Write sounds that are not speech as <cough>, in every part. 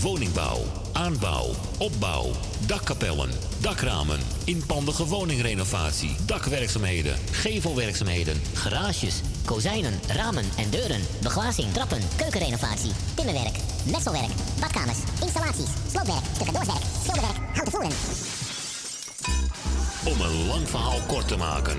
Woningbouw, aanbouw, opbouw, dakkapellen, dakramen, inpandige woningrenovatie, dakwerkzaamheden, gevelwerkzaamheden, garages, kozijnen, ramen en deuren, beglazing, trappen, keukenrenovatie, timmerwerk, messelwerk, badkamers, installaties, sloopwerk, tussendoorwerk, schilderwerk, houten voeren. Om een lang verhaal kort te maken.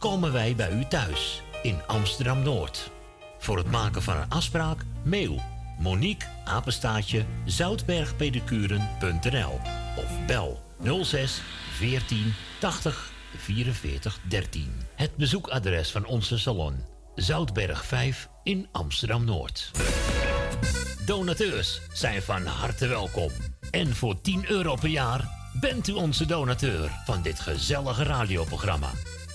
komen wij bij u thuis in Amsterdam Noord. Voor het maken van een afspraak, mail Monique Apenstaatje zoutbergpedicuren.nl of bel 06 14 80 44 13. Het bezoekadres van onze salon Zoutberg 5 in Amsterdam Noord. Donateurs zijn van harte welkom. En voor 10 euro per jaar bent u onze donateur van dit gezellige radioprogramma.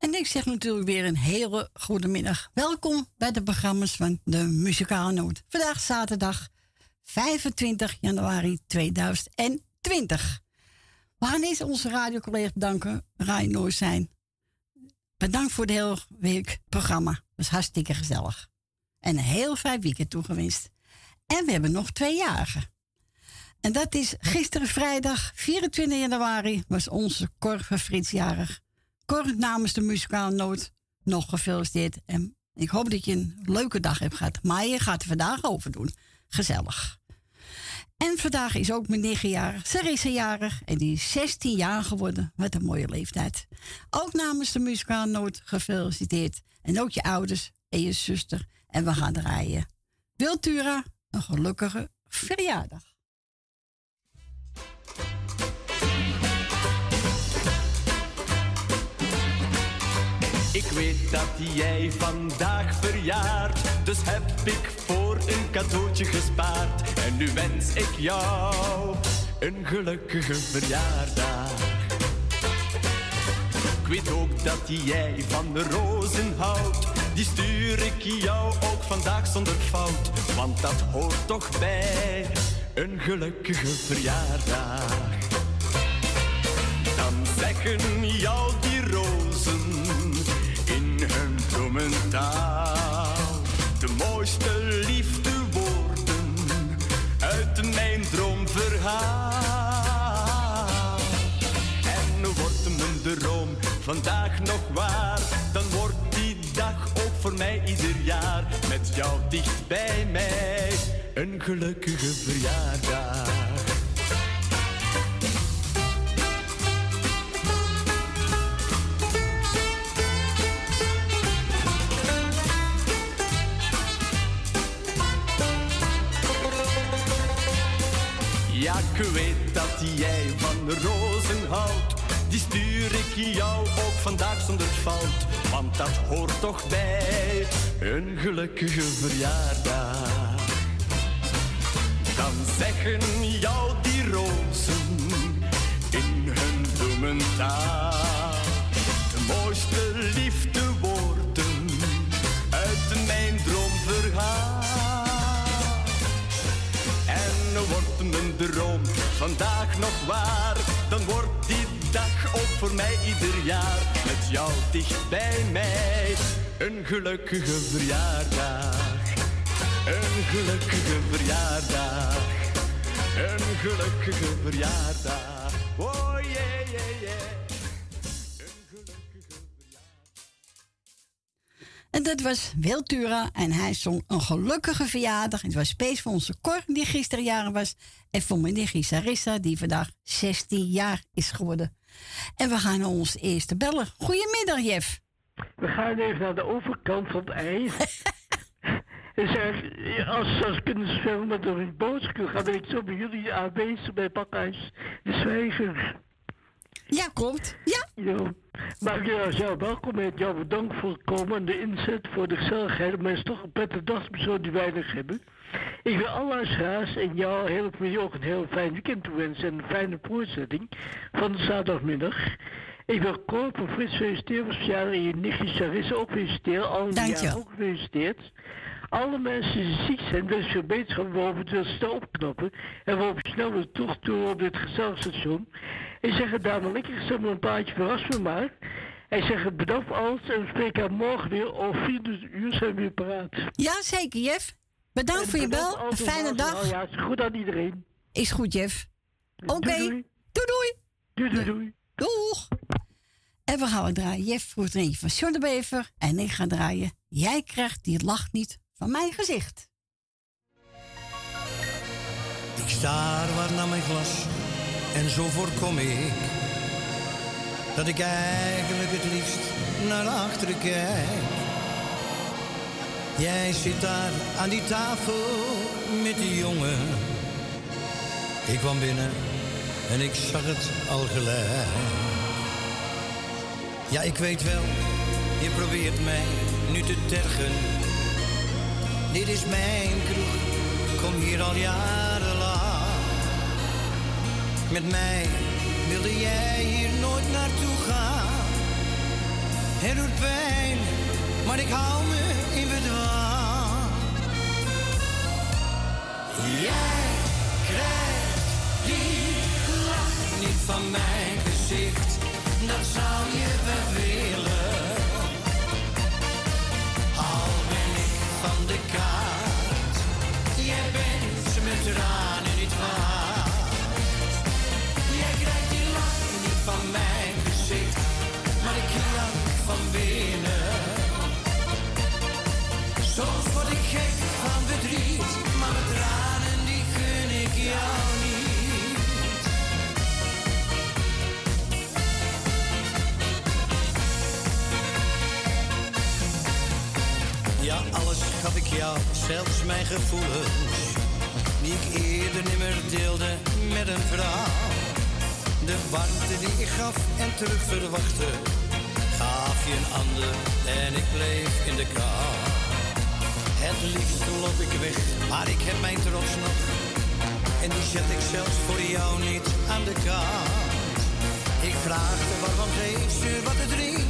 En ik zeg natuurlijk weer een hele goede middag. Welkom bij de programma's van de Muzikale Noot. Vandaag zaterdag 25 januari 2020. We eerst onze radiocollega bedanken, Rai zijn. Bedankt voor de hele week programma. Dat was hartstikke gezellig. En een heel fijn weekend toegewenst. En we hebben nog twee jarigen. En dat is gisteren vrijdag 24 januari was onze Cor van Frits jarig. Cor namens de muzikale noot nog gefeliciteerd. En ik hoop dat je een leuke dag hebt gehad. Maar je gaat er vandaag over doen. Gezellig. En vandaag is ook mijn nichtje jarig. Ze is jarig en die is 16 jaar geworden. Wat een mooie leeftijd. Ook namens de muzikale noot gefeliciteerd. En ook je ouders en je zuster. En we gaan draaien. Wiltura, een gelukkige verjaardag. Ik weet dat jij vandaag verjaart, dus heb ik voor een cadeautje gespaard. En nu wens ik jou een gelukkige verjaardag. Ik weet ook dat jij van de rozen houdt, die stuur ik jou ook vandaag zonder fout. Want dat hoort toch bij een gelukkige verjaardag. Dan zeggen jou een gelukkige verjaardag. Ja, ik weet dat jij van rozen houdt. Die stuur ik jou ook vandaag zonder fout. Want dat hoort toch bij een gelukkige verjaardag. Dan zeggen jou die rozen in hun bloementaal. De mooiste liefdewoorden uit mijn droomverhaal. En wordt mijn droom vandaag nog waar, dan wordt die dag ook voor mij ieder jaar. Met jou dicht bij mij, een gelukkige verjaardag. Een gelukkige verjaardag. Een gelukkige verjaardag. Oh yeah, yeah, yeah. Een gelukkige verjaardag. En dat was Wiltura en hij zong een gelukkige verjaardag. Het was space voor onze Cor die gisteren jaren was. En voor mijn nichtje Sarissa die vandaag 16 jaar is geworden. En we gaan naar ons eerste bellen. Goedemiddag Jef. We gaan even naar de overkant van het ijs. <laughs> en zeg, als, als kunnen filmen door een gaan, dan ben ik zo bij jullie aanwezig bij Pakhuis de Zwijger. Ja, klopt. Ja. Ja. Maar ja, ja, welkom en jou bedankt voor het komen en de inzet voor de gezelligheid. Maar het is toch een prettige dag zo die weinig hebben. Ik wil alle luisteraars en jou heel familie ook een heel fijn weekend toewensen en een fijne voorzetting van de zaterdagmiddag. Ik wil Cor van Frits feliciteren voor verjaardag en je nichtje Charisse ook feliciteren. Je jaren wel. ook gefeliciteerd. Alle mensen die ziek zijn, wens veel beterschap waarop het snel opknappen. En waarop je snel weer terug toe op dit gezellig station. Ik zeg het daar maar lekker met een plaatje verrast me maar. En zeg het bedankt voor alles en we spreken morgen weer. Om 4 uur zijn we weer paraat. Ja, zeker Jef. Bedankt voor je bel. Een fijne voor dag. Ja, is goed aan iedereen. Is goed Jef. Oké. Doei, Doei doei. doei. Doei, doei, doei. Doeg. En we gaan draaien. Jeff vroeg er eentje van John de Bever. En ik ga draaien. Jij krijgt die lach niet van mijn gezicht. Ik staar waar naar mijn glas en zo voorkom ik dat ik eigenlijk het liefst naar achteren kijk. Jij zit daar aan die tafel met die jongen. Ik kwam binnen en ik zag het al gelijk. Ja, ik weet wel, je probeert mij nu te tergen. Dit is mijn kroeg, kom hier al jarenlang. Met mij wilde jij hier nooit naartoe gaan. Het doet pijn, maar ik hou me in bedwang. Jij krijgt die lach niet van mijn gezicht, dat zou je wel willen. Gaf ik jou, zelfs mijn gevoelens, die ik eerder nimmer deelde met een vrouw. De warmte die ik gaf en terug verwachtte, gaf je een ander en ik bleef in de kou. Het liefst loop ik weg, maar ik heb mijn trots nog. En die zet ik zelfs voor jou niet aan de kant. Ik vraagde waarom geeft ze wat te drinken.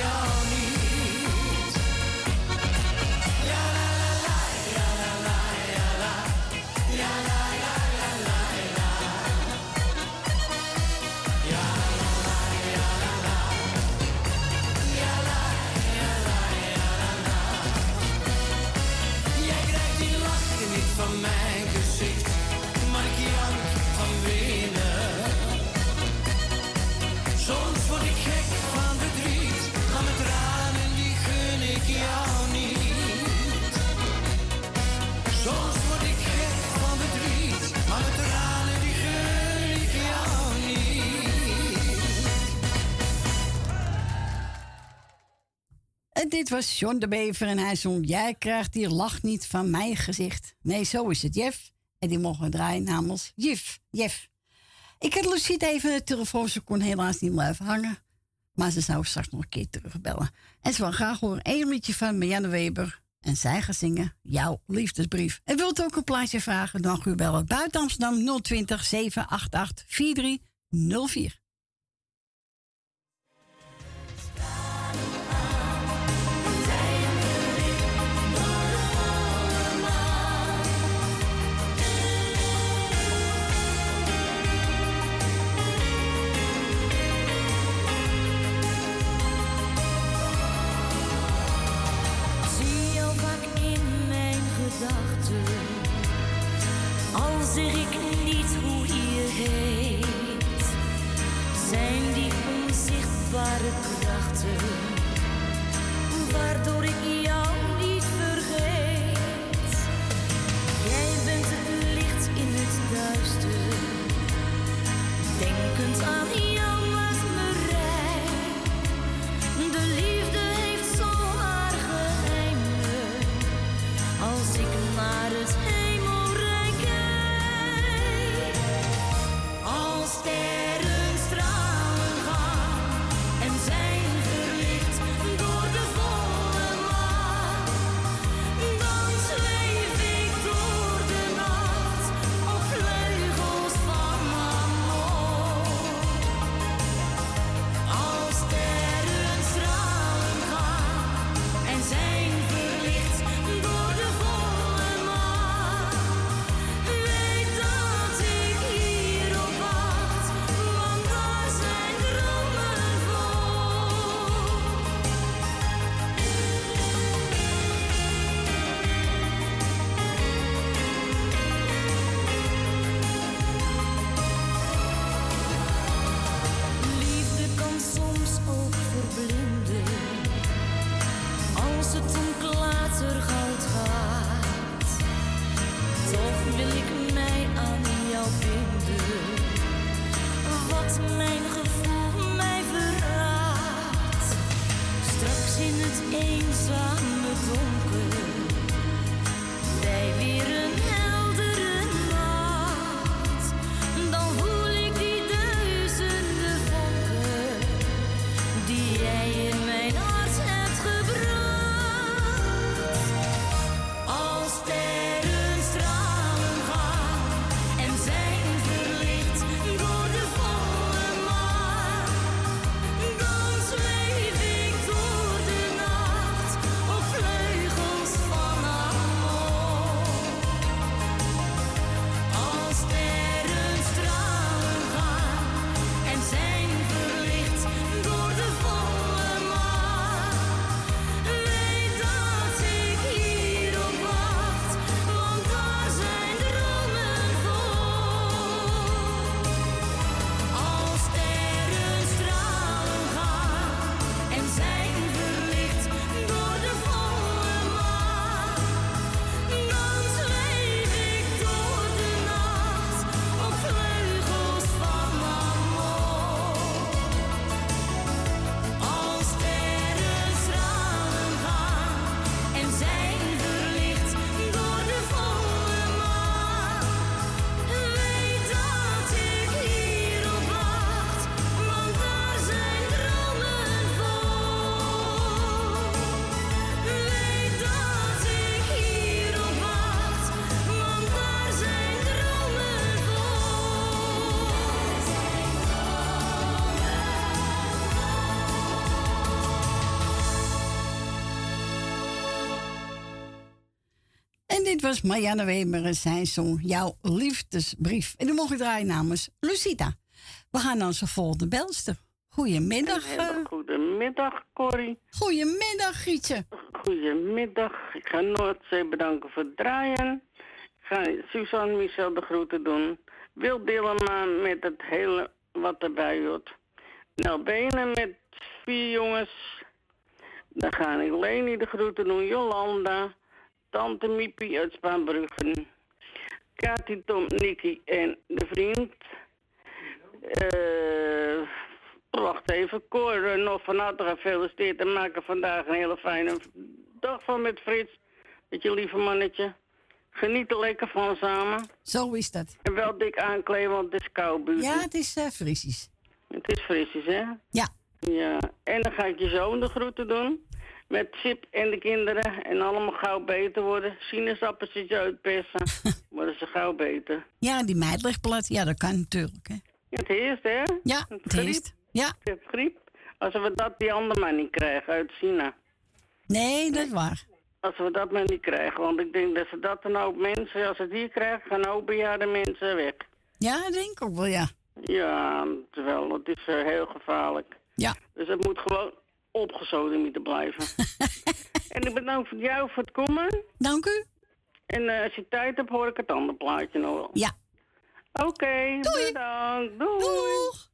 young dit was John de Bever en hij zong... Jij krijgt die lach niet van mijn gezicht. Nee, zo is het, Jeff. En die mogen we draaien namens Jif. Jeff. Ik had Lucide even de telefoon. Ze kon helaas niet blijven hangen. Maar ze zou straks nog een keer terugbellen. En ze wil graag horen één liedje van Marianne Weber. En zij gaat zingen Jouw Liefdesbrief. En wilt ook een plaatje vragen? Dan u bellen buiten Amsterdam 020 788 4304. Arco. Dit was Marianne Weber en zijn song Jouw Liefdesbrief. En dan mogen ik draaien namens Lucita. We gaan naar onze volgende belster. Goedemiddag. Uh... Goedemiddag, Corrie. Goedemiddag, Gietje. Goedemiddag. Ik ga Noordzee bedanken voor het draaien. Ik ga Suzanne Michel de groeten doen. Wil Dillema met het hele wat erbij hoort. Nel Benen met vier jongens. Dan ga ik Leni de groeten doen. Jolanda. Tante Miepie uit Spaanbruggen. Kati, Tom, Nicky en de vriend. Uh, wacht 7. Cor, eh, nog van harte gefeliciteerd en maak er vandaag een hele fijne dag van met Frits. Met je lieve mannetje. Geniet er lekker van samen. Zo is dat. En wel dik aankleden, want het is koud buiten. Ja, het is uh, frisjes. Het is frisjes, hè? Ja. Ja. En dan ga ik je zoon de groeten doen. Met Sip en de kinderen. En allemaal gauw beter worden. Sinaasappeltjes uitpersen. <laughs> worden ze gauw beter. Ja, die meid ligt plat. Ja, dat kan natuurlijk, hè. Ja, het eerst, hè? Ja, het eerst. Ja. Je hebt griep. Als we dat die andere maar niet krijgen uit China. Nee, dat is waar. Als we dat maar niet krijgen. Want ik denk dat ze dat dan ook mensen, als ze het hier krijgen, gaan ook bejaarde mensen weg. Ja, dat denk ik ook wel, ja. Ja, terwijl het is uh, heel gevaarlijk. Ja. Dus het moet gewoon opgezoden moeten blijven. <laughs> en ik bedank voor jou voor het komen. Dank u. En uh, als je tijd hebt, hoor ik het andere plaatje nog wel. Ja. Oké, okay, Doei. bedankt. Doei. Doeg.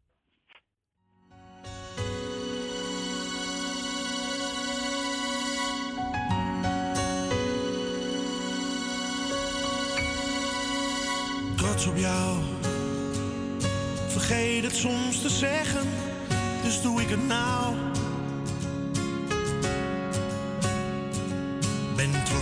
Trots op jou. Vergeet het soms te zeggen, dus doe ik het nou.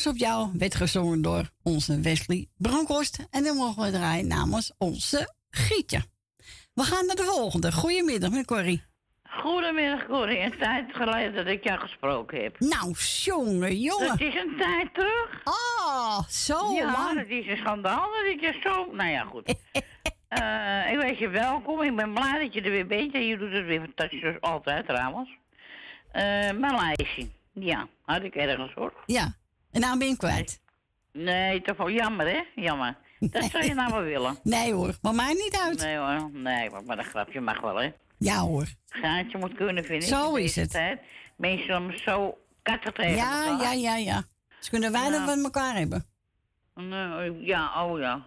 Trots op jou werd gezongen door onze Wesley Bronkhorst. En dan mogen we draaien namens onze Gietje. We gaan naar de volgende. Goedemiddag, meneer Corrie. Goedemiddag, Corrie. Een tijd geleden dat ik jou gesproken heb. Nou, jongen, jongen. Dat is een tijd terug. Oh, zo ja, dat is een schandaal dat ik je zo... Nou ja, goed. <laughs> Eh, ik weet je welkom. Ik ben blij dat je er weer bent. En je doet het weer fantastisch, zoals altijd trouwens. Eh mijn lijstje. Ja, had ik ergens hoor. Ja, en nou ben je hem kwijt. Nee, toch wel jammer hè? Jammer. Dat zou je nou wel willen. <laughs> Nee hoor, maar mij niet uit. Nee hoor, nee, maar, een grapje mag wel hè. Ja hoor. Gaatje moet kunnen vinden. Zo is het. Tijd. Mensen soms zo katten tegen Ja, elkaar. ja, ja, ja. Ze kunnen weinig Ja. van elkaar hebben. Nee, ja, oh ja.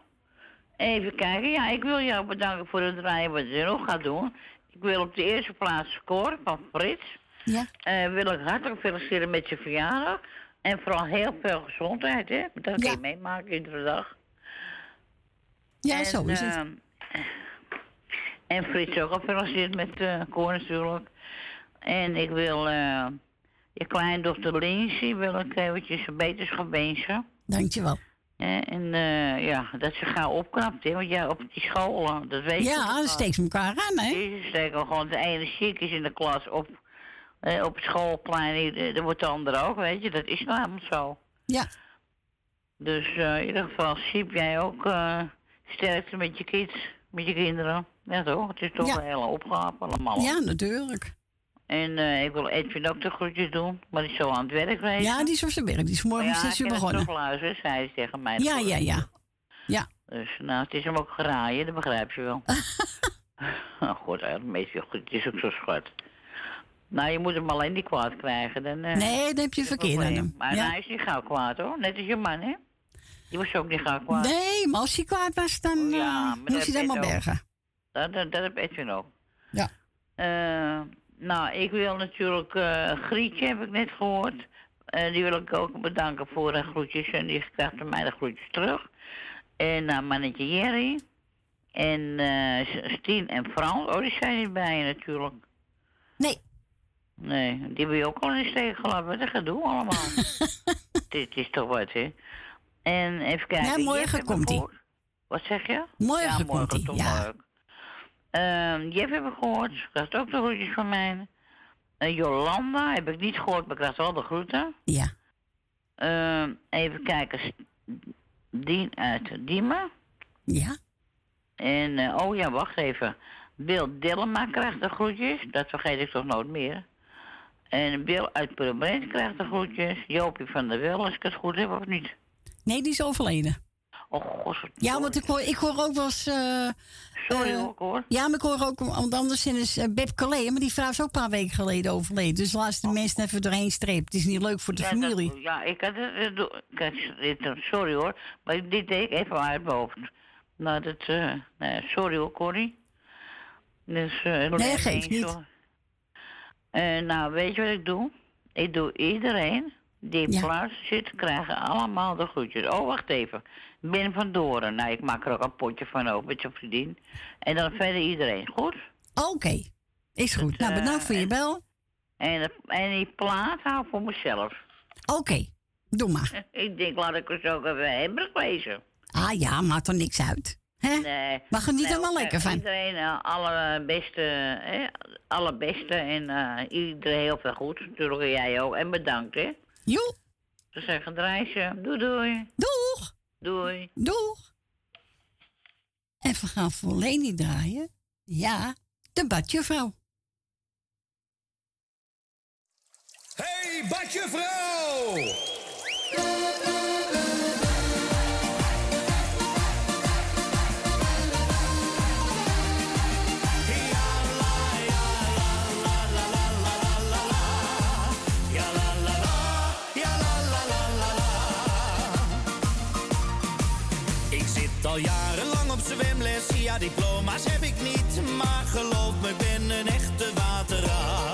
Even kijken. Ja, ik wil jou bedanken voor het draaien wat je nog gaat doen. Ik wil op de eerste plaats scoren van Frits. Ja. Eh, wil ik hartelijk feliciteren met je verjaardag. En vooral heel veel gezondheid, hè. Dat kun je meemaken iedere dag. Ja, En, zo is het. ehm, en Frits ook gefeliciteerd met eh Koor natuurlijk. En ik wil eh, je kleindochter Lindsay wil ik eventjes een beterschap wensen. Dankjewel. En eh, ja, dat ze gauw opknapt, hè. Want ja, op die school, dat weet je Ja, dan steekt ze elkaar aan, hè? Ze steken gewoon de ene ziek is in de klas op, eh, op het schoolplein. eh, Er wordt de andere ook, weet je. Dat is nou helemaal zo. Ja. Dus eh, in ieder geval, Siep, jij ook eh, sterkte met je kids, met je kinderen. Ja toch? Het is toch Ja. een hele opgave allemaal. Ja, natuurlijk. En eh, ik wil Edwin ook de groetjes doen, maar die is zo aan het werk geweest. Ja, die is op zijn werk. Die is morgen om ja, uur ik begonnen. toch luisteren, zei hij tegen mij. Ja, ja, ja. Ja. Dus nou, het is hem ook geraaien, dat begrijp je wel. <laughs> oh goed, het is ook zo schat. Nou, je moet hem alleen niet kwaad krijgen. Dan, eh, Nee, dan heb je verkeerd aan hem. Maar Ja. hij is niet gauw kwaad hoor, net als je man hè. Die was ook niet gauw kwaad. Nee, maar als hij kwaad was, dan Ja, eh, moest hij dat maar bergen. Dat, dat, dat heb Edwin ook. Ja. Eh, nou, ik wil natuurlijk Grietje, heb ik net gehoord. Eh, die wil ik ook bedanken voor de groetjes. En die krijgt van mij de groetjes terug. En mannetje Jerry. En Stien en Frans. Oh, die zijn niet bij je natuurlijk. Nee. Nee, die hebben je ook al in de steek gelaten. Wat een gedoe allemaal. <laughs> Dit is toch wat, hè? En even kijken. Ja, morgen komt hij. Wat zeg je? Morgen ja, morgen komt hij, ja. leuk. Ehm Jeff heb ik gehoord. Krijgt ook de groetjes van mij. Eh, Jolanda heb ik niet gehoord, maar krijgt wel de groeten. Ja. Ehm, even kijken. Dien uit Diemen. Ja. En, eh, oh ja, wacht even. Bill Dillema krijgt de groetjes. Dat vergeet ik toch nooit meer. En Bill uit Purmerend krijgt de groetjes. Jopie van der Wel, als ik het goed heb of niet. Nee, die is overleden. Oh, god. Ja, want ik hoor, ik hoor ook wel eens... eh, Sorry eh, hoor, hoor. Ja, maar ik hoor ook, want anders is uh, Beb Calais, maar die vrouw is ook een paar weken geleden overleden. Dus laat de mensen even doorheen streep. Het is niet leuk voor de dat- familie. ja, ik had het... sorry hoor, maar dit deed ik even uit mijn hoofd. Nou, dat... eh, nee, sorry hoor, Corrie. Dus, eh, Nee, geeft niet. hoor. Eh, nou, weet je wat ik doe? Ik doe iedereen die in plaats zit, krijgen allemaal de groetjes. Oh, wacht even. Ben van Doren. Nou, ik maak er ook een potje van open met je vriendin. En dan verder iedereen. Goed? Oké, is goed. nou, eh, bedankt voor je bel. En, de- en die plaat hou ik voor mezelf. Oké, doe maar. <laughs> Ik denk, laat ik eens ook even Hendrik lezen. Ah ja, maakt er niks uit. Hè? Nee. Maar geniet er Nee, wel ook, lekker eh, van. Iedereen eh, alle beste, eh, allerbeste en eh, iedereen heel veel goed. Natuurlijk jij ook. En bedankt, hè. Joe. Ze zeggen Drijsje. Doei, doei. Doeg. Doei. Doeg. En we gaan voor Leni draaien. Ja, de badjuffrouw. Hey, badjuffrouw! Ja diploma's heb ik niet. Maar geloof me, ik ben een echte waterraad.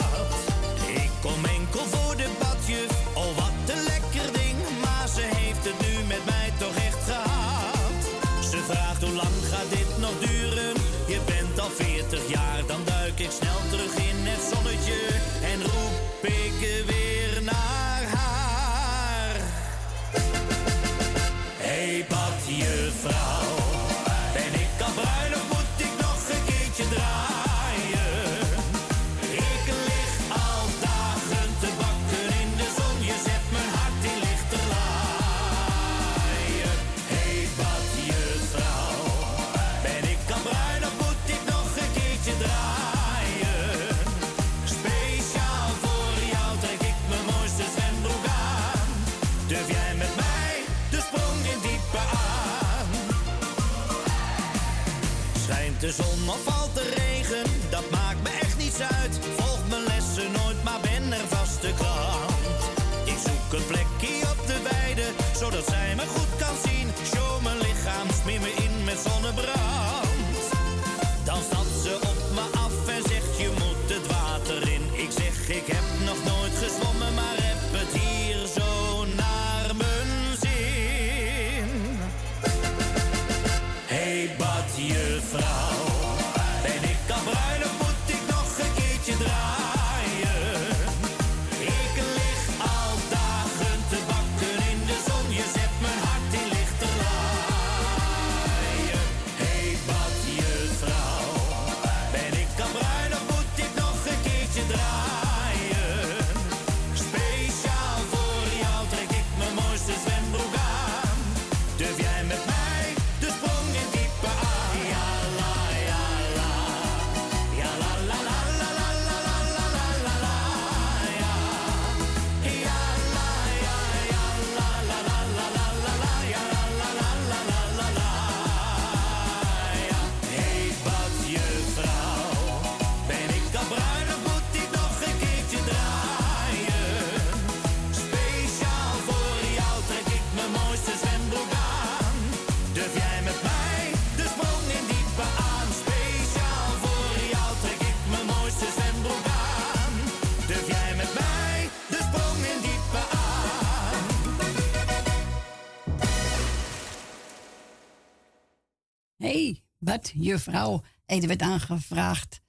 Juffrouw. En er werd aangevraagd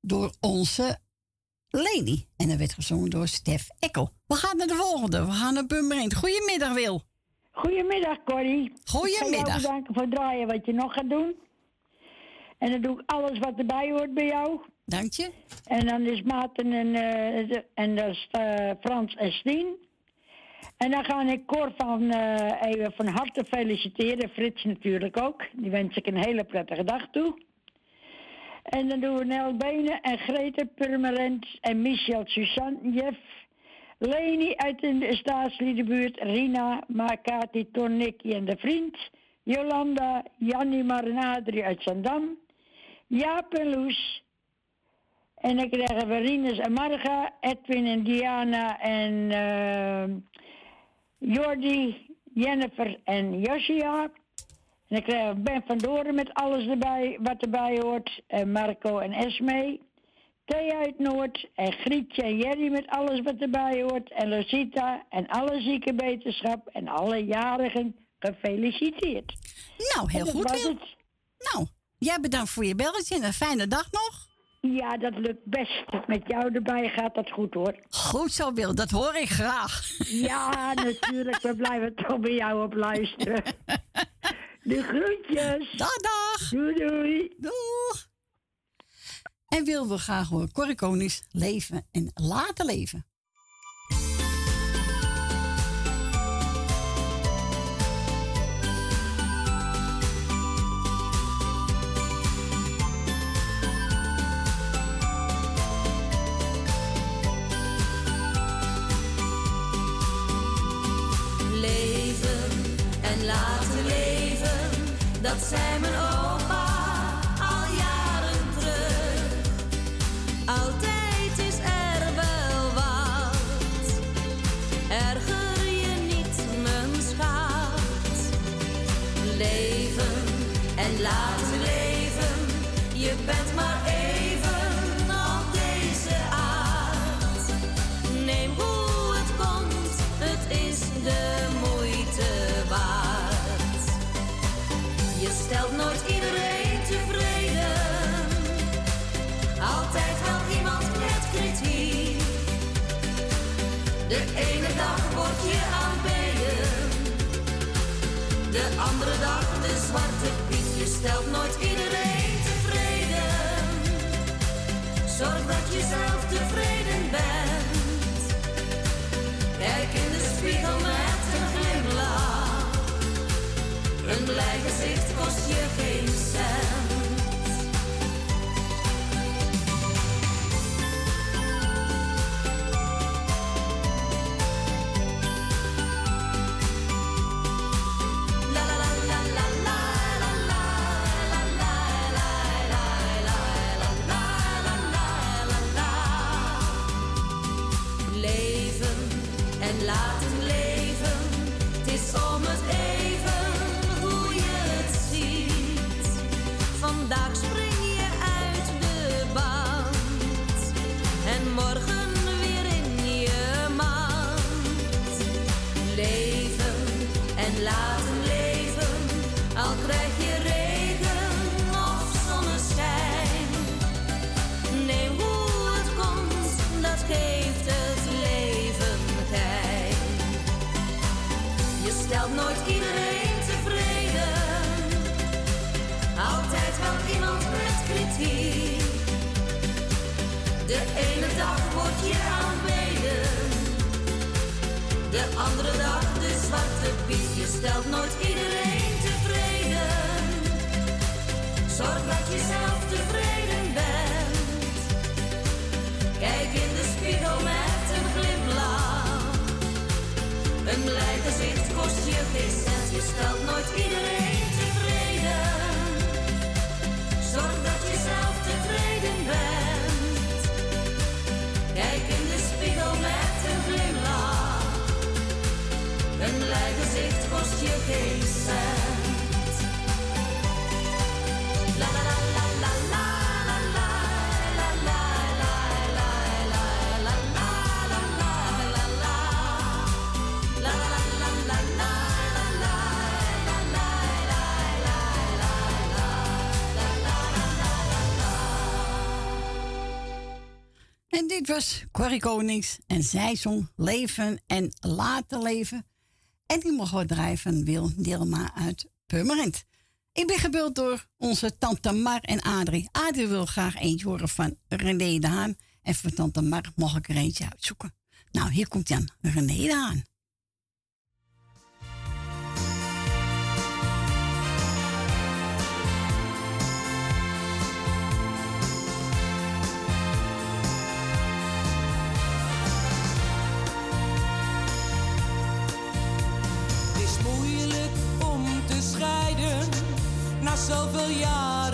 door onze Leni. En dat werd gezongen door Stef Ekkel. We gaan naar de volgende. We gaan naar Purmerend. Goedemiddag, Wil. Goedemiddag, Corrie. Goedemiddag. Ik jou bedanken voor het draaien wat je nog gaat doen. En dan doe ik alles wat erbij hoort bij jou. Dank je. En dan is Maarten en, eh, en dat is eh, Frans en Stien. En dan ga ik Cor van eh, even van harte feliciteren. Frits natuurlijk ook. Die wens ik een hele prettige dag toe. En dan doen we Nel Benen en Grete Purmerend en Michel Suzanne Jeff. Leni uit de staatsliedenbuurt, Rina, Makati, Ton, Nicky en de vriend. Jolanda, Jannie Marinadri uit Zandam. Jaap en Loes. En dan krijgen we Rinus en Marga, Edwin en Diana en eh, Jordi, Jennifer en Josia. En dan krijgen we Ben van Doren met alles erbij wat erbij hoort. En Marco en Esme. Thea uit Noord en Grietje en Jerry met alles wat erbij hoort. En Rosita en alle ziekenwetenschap en alle jarigen gefeliciteerd. Nou, heel goed, was Wil. het. Nou, jij bedankt voor je belletje en een fijne dag nog. Ja, dat lukt best. Met jou erbij gaat dat goed hoor. Goed zo, Wil. Dat hoor ik graag. Ja, <laughs> natuurlijk. We blijven toch bij jou op luisteren. <laughs> De groetjes. Dag, dag. Doei, doei. Doeg. En Wil we graag horen Corrie Konings leven en laten leven. Leven outside. Stelt nooit iedereen tevreden, zorg dat je zelf tevreden bent. Kijk in de spiegel met een glimlach. Een blij gezicht kost je geen cent. En dit was Corrie Konings en zij zong Leven en Laten Leven. En die mogen we drijven Wil Dilma uit Purmerend. Ik ben gebeld door onze tante Mar en Adrie. Adrie wil graag eentje horen van René de Haan. En voor tante Mar mag ik er eentje uitzoeken. Nou, hier komt Jan René de Haan. zoveel jaar.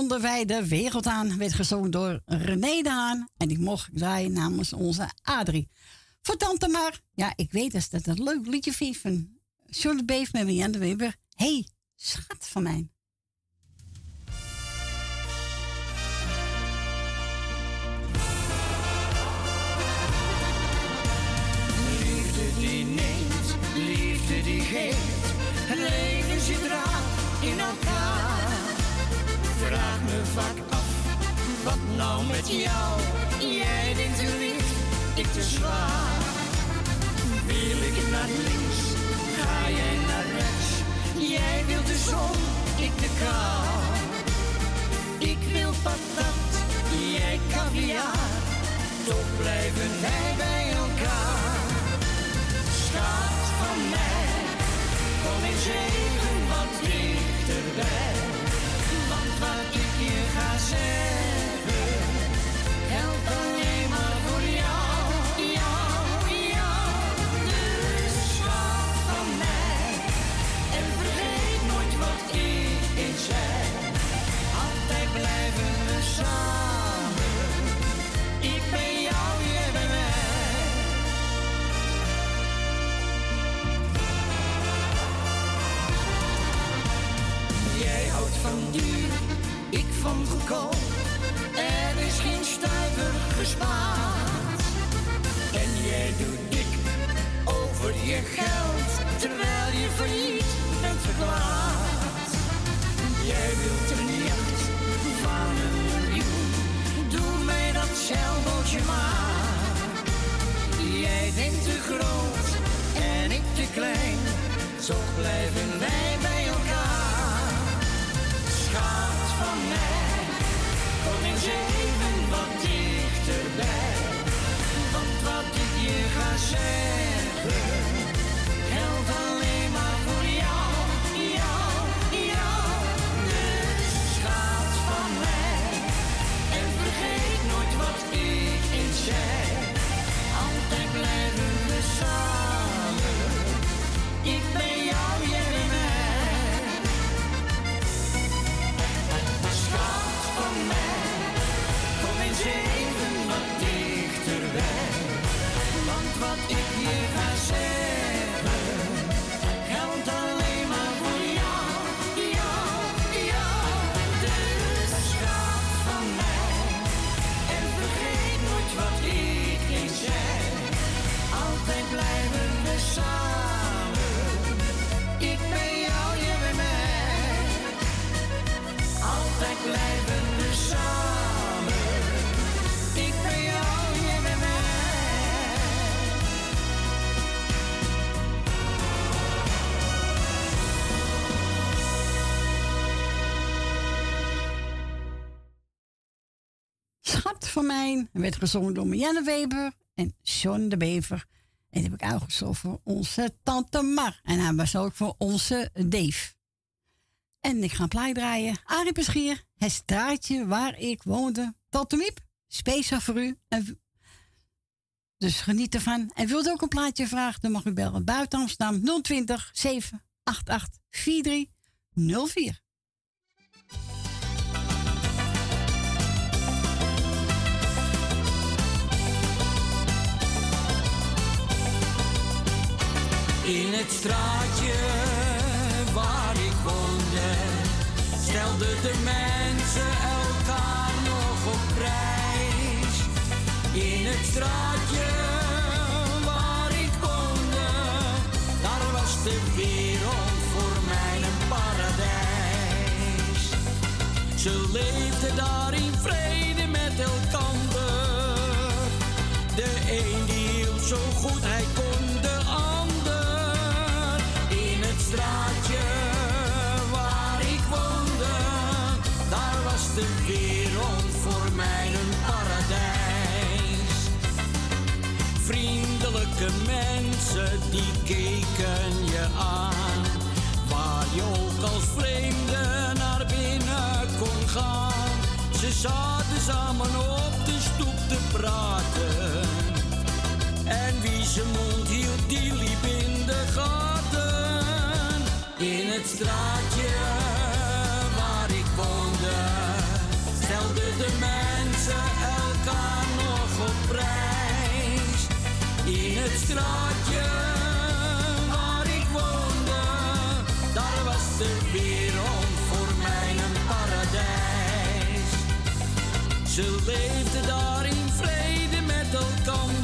konden wij de wereld aan. Werd gezongen door René Daan En die mocht draaien namens onze Adrie. Voor tante Mar. Ja, ik weet dus dat dat een leuk liedje vindt van John de Beef met de Weber. hey, schat van mij. Nou met jou? Jij denkt te licht, ik te zwaar. Wil ik naar links, ga jij naar rechts. Jij wilt de zon, ik de kou. Ik wil patat, jij caviar. Toch blijven wij bij elkaar. Schat van mij, kom eens even wat dichterbij. Want wat ik je ga zeggen, Er is geen stuiver gespaard. En jij doet dik over je geld, terwijl je failliet bent verklaard. Jij wilt een Mij werd gezongen door Marianne Weber en John de Bever. En heb ik uitgezocht voor onze tante Mar. En hij was ook voor onze Dave. En ik ga een plaat draaien. Arie Peschier, het straatje waar ik woonde. Tante Miep, speciaal voor u. Dus geniet ervan. En wilt u ook een plaatje vragen, dan mag u bellen. Buiten Amsterdam 020 788 4304. In het straatje waar ik woonde, stelden de mensen elkaar nog op prijs. In het straatje waar ik woonde, daar was de wereld voor mij een paradijs. Ze leefden daar in vrede met elkander. De een die hield zo goed de wereld voor mij een paradijs. Vriendelijke mensen die keken je aan, waar je ook als vreemde naar binnen kon gaan. Ze zaten samen op de stoep te praten. En wie zijn mond hield, die liep in de gaten. In het straatje het straatje waar ik woonde, daar was de wereld voor mij een paradijs. Ze leefden daar in vrede met elkander.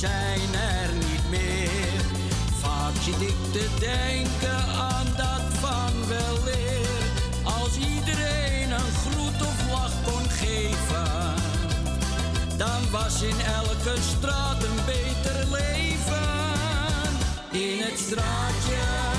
Zijn er niet meer. Vaak zit ik te denken aan dat van weleer. Als iedereen een groet of lach kon geven, dan was in elke straat een beter leven. In het straatje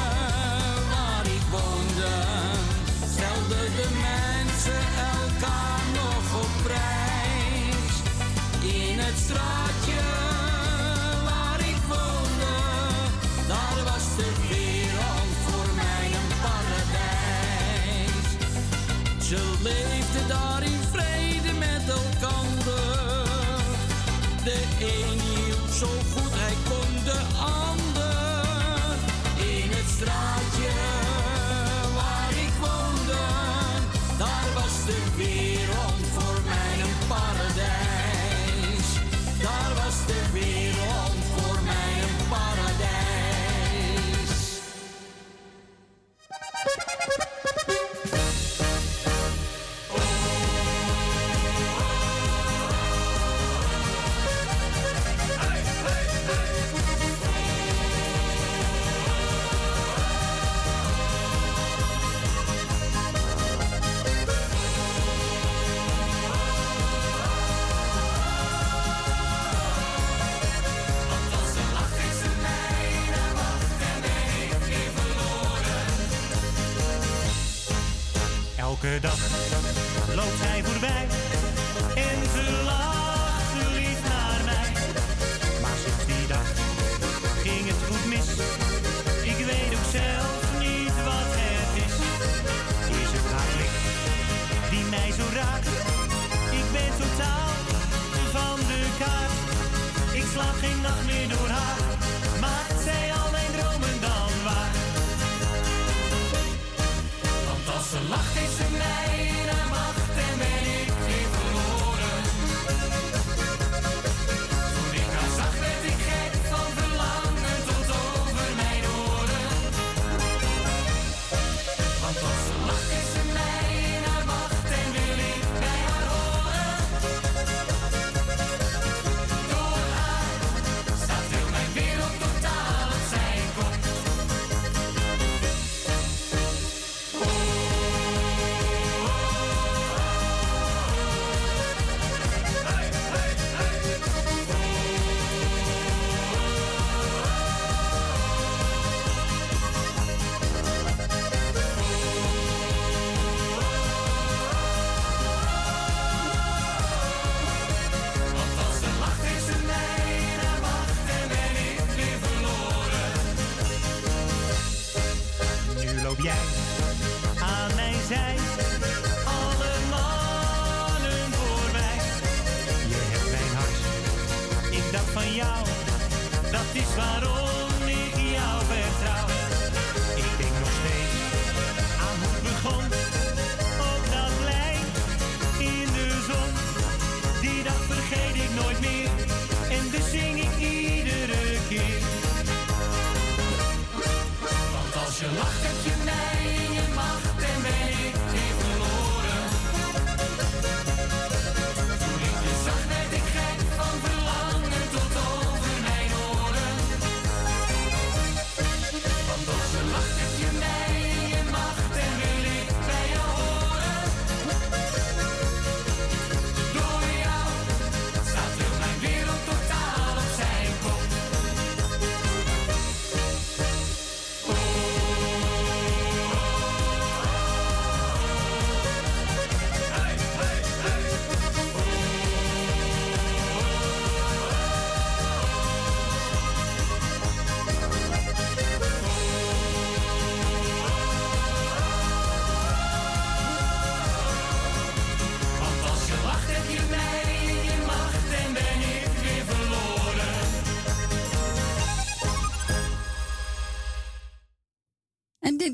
leefden daar in vrede met elkander. De een Elke dag loopt zij voorbij en ze lacht lief naar mij. Maar sinds die dag ging het goed mis. Ik weet ook zelf niet wat het is. Is het haar blik die mij zo raakt? Ik ben totaal van de kaart. Ik slaap geen nacht meer door ze lacht is ze mijne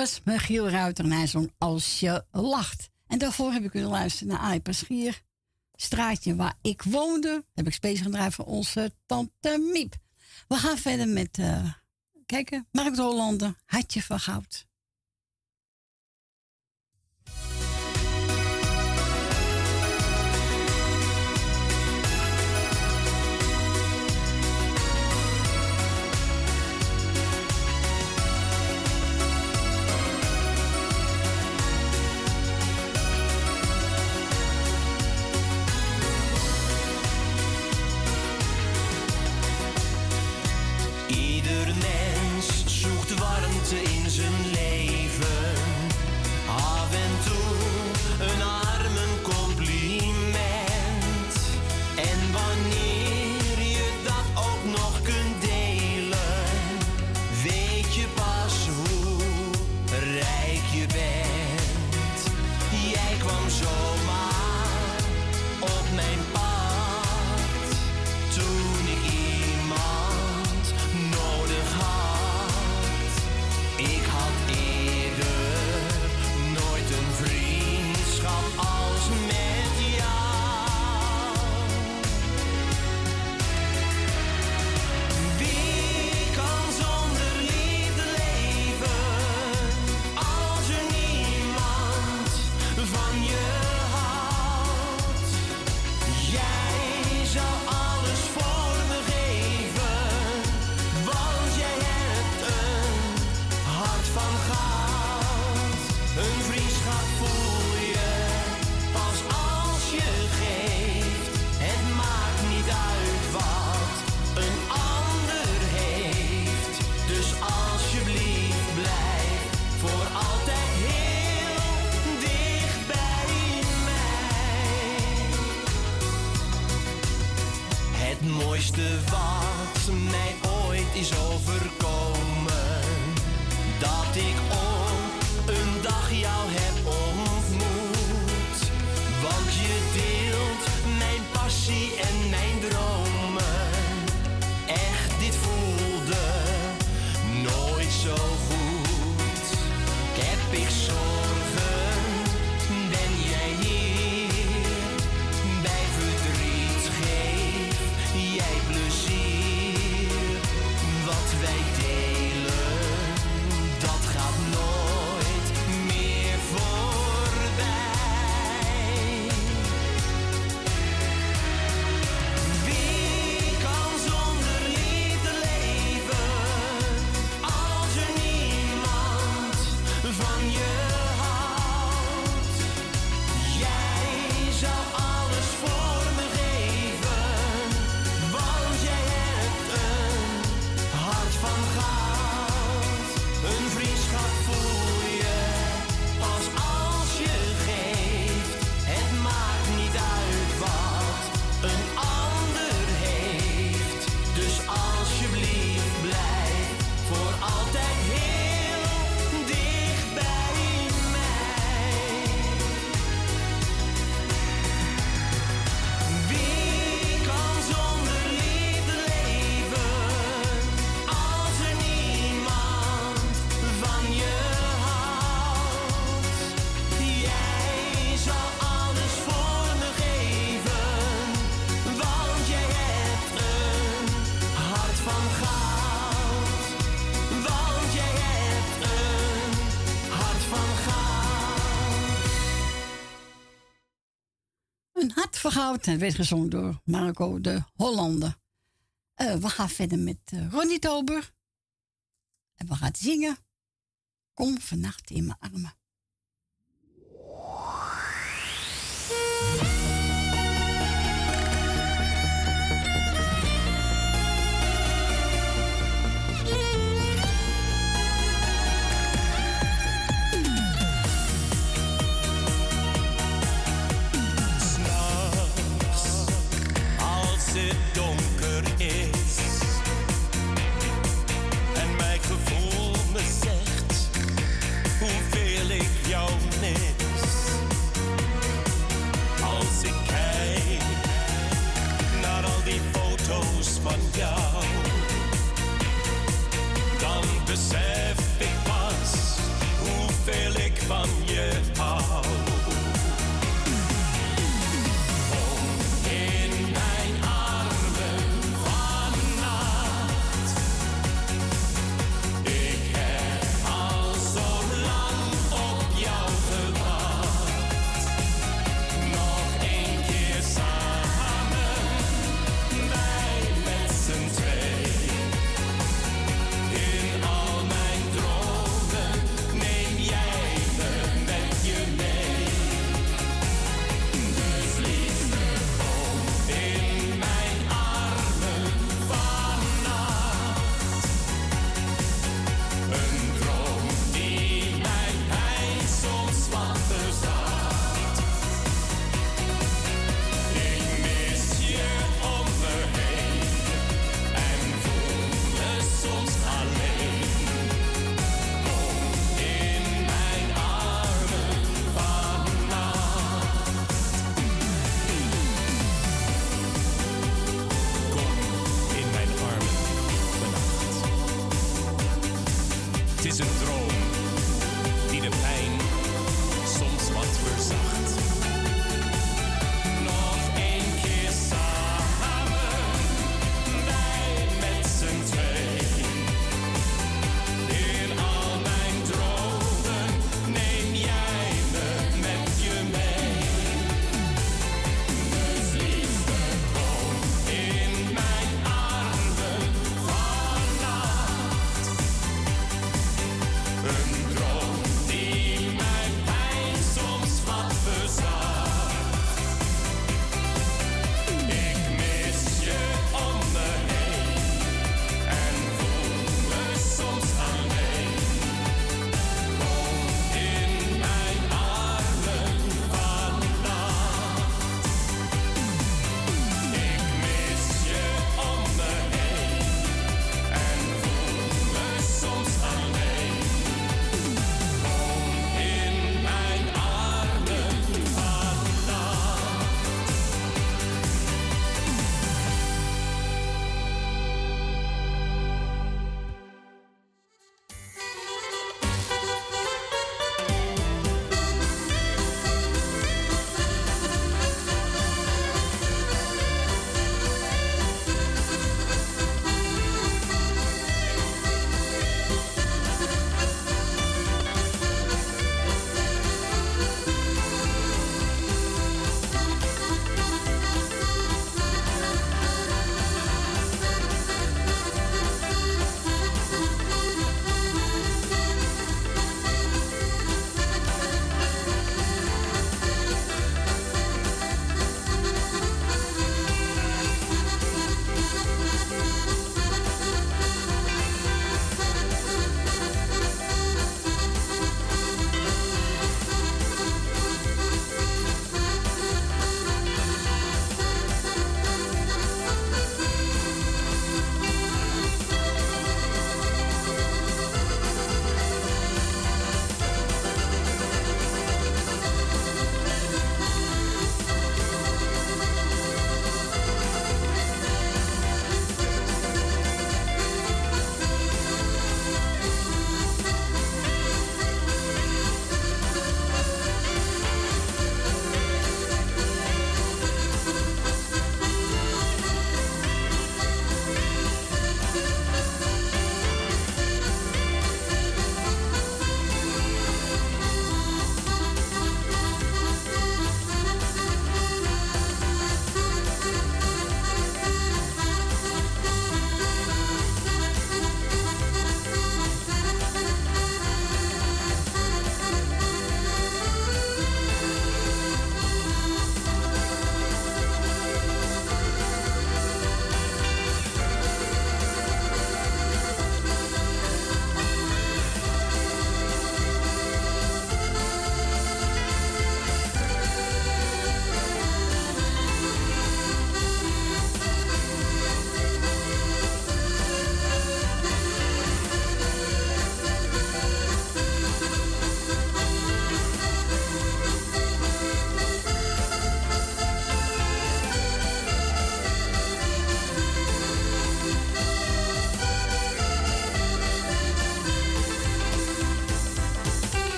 was Michiel Ruiter en hij Als je lacht. En daarvoor heb ik kunnen luisteren naar Arie Paschier. Straatje waar ik woonde. Heb ik speciaal gedraaid voor onze tante Miep. We gaan verder met, eh kijken, Mark de Hollander, Hartje van Goud. En werd gezongen door Marco de Hollander. Eh, we gaan verder met uh, Ronnie Tober. En we gaan zingen. Kom vannacht in mijn armen.